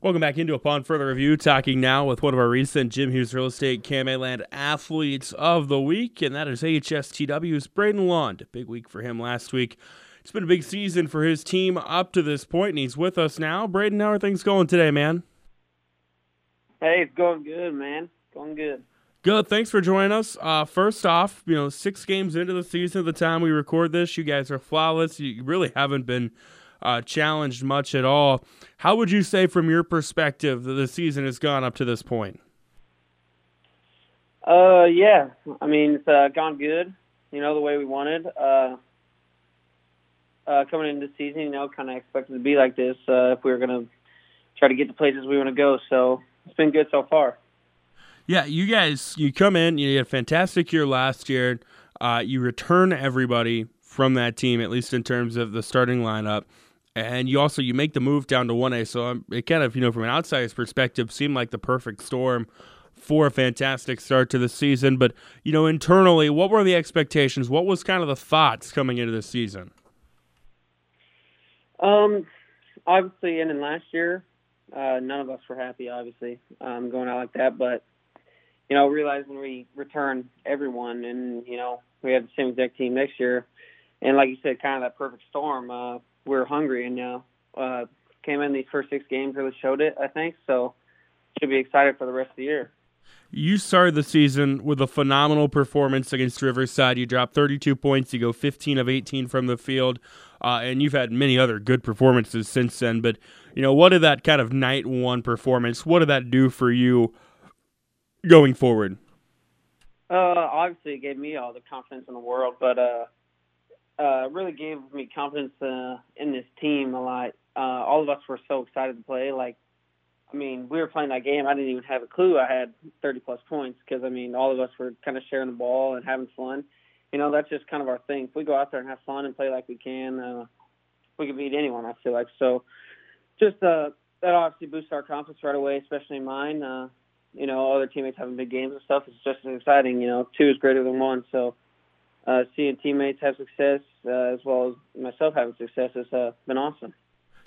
Welcome back into Upon Further Review, talking now with one of our recent Jim Hughes Real Estate Land athletes of the week, and that is AHSTW's Brayden Lund. Big week for him last week. It's been a big season for his team up to this point, and he's with us now. Brayden, how are things going today, man? Hey, it's going good, man. Going good. Good. Thanks for joining us. Uh, first off, you know, six games into the season at the time we record this, you guys are flawless. You really haven't been uh, challenged much at all. How would you say, from your perspective, that the season has gone up to this point? Uh, yeah. I mean, it's uh, gone good. You know, the way we wanted. Uh, uh, coming into the season, you know, kind of expected to be like this uh, if we were going to try to get the places we want to go. So it's been good so far. Yeah, you guys, you come in, you had a fantastic year last year. Uh, you return everybody from that team, at least in terms of the starting lineup and you also you make the move down to 1A so it kind of you know from an outsider's perspective seemed like the perfect storm for a fantastic start to the season. But you know internally what were the expectations? What was kind of the thoughts coming into the season? Um obviously in last year uh, none of us were happy obviously um, going out like that. But you know realizing we return everyone and you know we have the same exact team next year. And like you said kind of that perfect storm uh, we're hungry and you uh, uh, came in these first six games really showed it. I think so. Should be excited for the rest of the year. You started the season with a phenomenal performance against Riverside. You dropped 32 points. You go 15 of 18 from the field, uh, and you've had many other good performances since then. But you know, what did that kind of night one performance? What did that do for you going forward? Uh, obviously, it gave me all the confidence in the world, but uh, uh, really gave me confidence uh, in this team a lot. Uh, all of us were so excited to play. Like, I mean, we were playing that game. I didn't even have a clue I had 30 plus points because I mean, all of us were kind of sharing the ball and having fun. You know, that's just kind of our thing. If we go out there and have fun and play like we can, uh, we can beat anyone. I feel like so. Just uh, that obviously boosts our confidence right away, especially mine. Uh, you know, other teammates having big games and stuff. It's just as exciting. You know, two is greater than one. So uh, seeing teammates have success uh, as well as myself having success has uh, been awesome.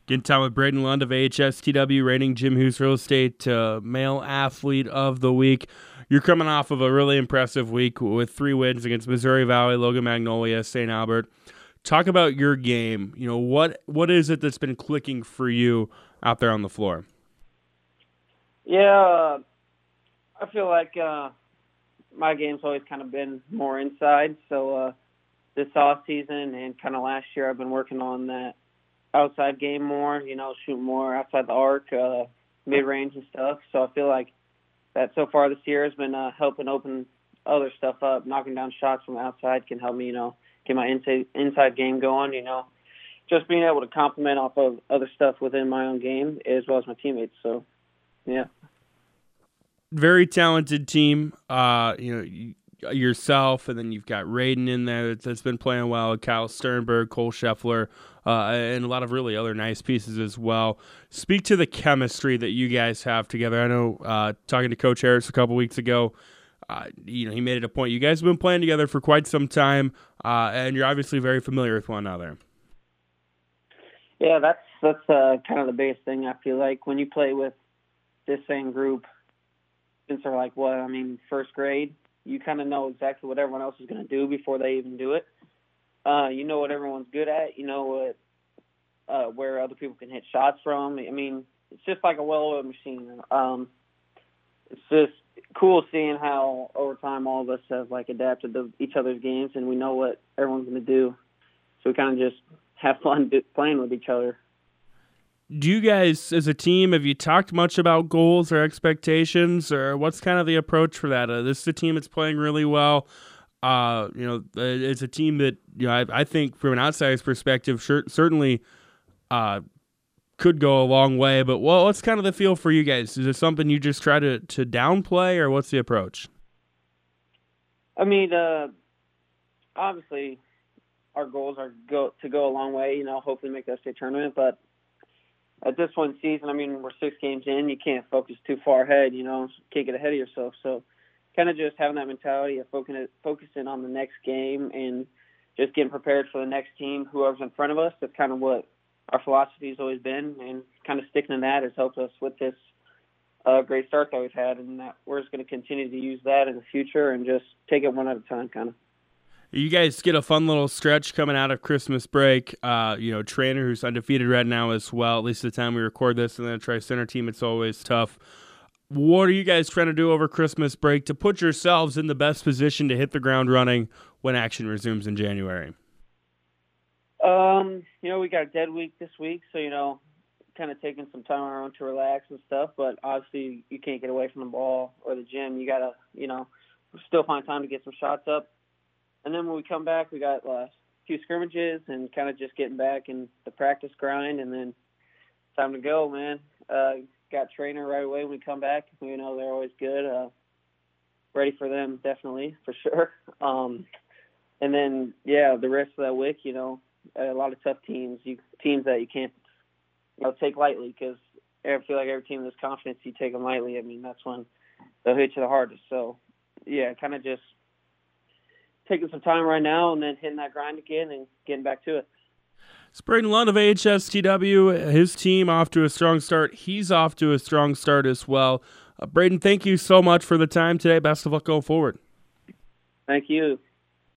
Getting time with Brayden Lund of AHSTW, rating Jim Hughes Real Estate uh, Male Athlete of the Week. You're coming off of a really impressive week with three wins against Missouri Valley, Logan Magnolia, St. Albert. Talk about your game. You know what what is it that's been clicking for you out there on the floor? Yeah, uh, I feel like uh, my game's always kind of been more inside. So uh, this off season and kind of last year, I've been working on that outside game more. You know, shoot more outside the arc, uh, mid range and stuff. So I feel like that so far this year has been uh, helping open other stuff up. Knocking down shots from outside can help me, you know, get my inside inside game going. You know, just being able to complement off of other stuff within my own game as well as my teammates. So, yeah very talented team. Uh, you know, you, yourself, and then you've got Raiden in there that's been playing well. Kyle Sternberg, Cole Scheffler, uh, and a lot of really other nice pieces as well. Speak to the chemistry that you guys have together. I know uh, talking to Coach Harris a couple weeks ago. Uh, you know, he made it a point. You guys have been playing together for quite some time, uh, and you're obviously very familiar with one another. Yeah, that's that's uh, kind of the biggest thing. I feel like when you play with this same group since they're like what I mean first grade, you kind of know exactly what everyone else is going to do before they even do it. Uh, you know what everyone's good at. You know what uh, where other people can hit shots from. I mean, it's just like a well-oiled machine. Um, it's just cool seeing how over time all of us have like adapted to each other's games and we know what everyone's going to do. So we kind of just have fun playing with each other do you guys as a team have you talked much about goals or expectations or what's kind of the approach for that? Uh, this is a team that's playing really well. Uh, you know uh, it's a team that you know i, I think from an outsider's perspective sure, certainly uh, could go a long way but well what's kind of the feel for you guys? Is it something you just try to, to downplay or what's the approach? I mean uh, obviously our goals are go to go a long way you know hopefully make the state tournament but at this in season, I mean, we're six games in. You can't focus too far ahead. You know, can't get ahead of yourself. So, kind of just having that mentality of focusing on the next game and just getting prepared for the next team, whoever's in front of us. That's kind of what our philosophy has always been, and kind of sticking to that has helped us with this uh, great start that we've had, and that we're just going to continue to use that in the future and just take it one at a time, kind of. You guys get a fun little stretch coming out of Christmas break. Uh, you know, Treynor who's undefeated right now as well. At least the time we record this, and then a Tri Center team, it's always tough. What are you guys trying to do over Christmas break to put yourselves in the best position to hit the ground running when action resumes in January? Um, you know, we got a dead week this week, so you know, kind of taking some time on our own to relax and stuff. But obviously, you can't get away from the ball or the gym. You gotta, you know, still find time to get some shots up. And then when we come back, we got uh, a few scrimmages and kind of just getting back in the practice grind, and then time to go, man. Uh, got Treynor right away when we come back. You know, they're always good. Uh, ready for them, definitely for sure. Um, and then yeah, the rest of that week, you know, a lot of tough teams, you teams that you can't you know take lightly because I feel like every team this confidence you take them lightly. I mean that's when they'll hit you the hardest. So yeah, kind of just taking some time right now and then hitting that grind again and getting back to it. It's Brayden Lund of AHSTW. His team off to a strong start. He's off to a strong start as well. Uh, Brayden, thank you so much for the time today. Best of luck going forward. Thank you.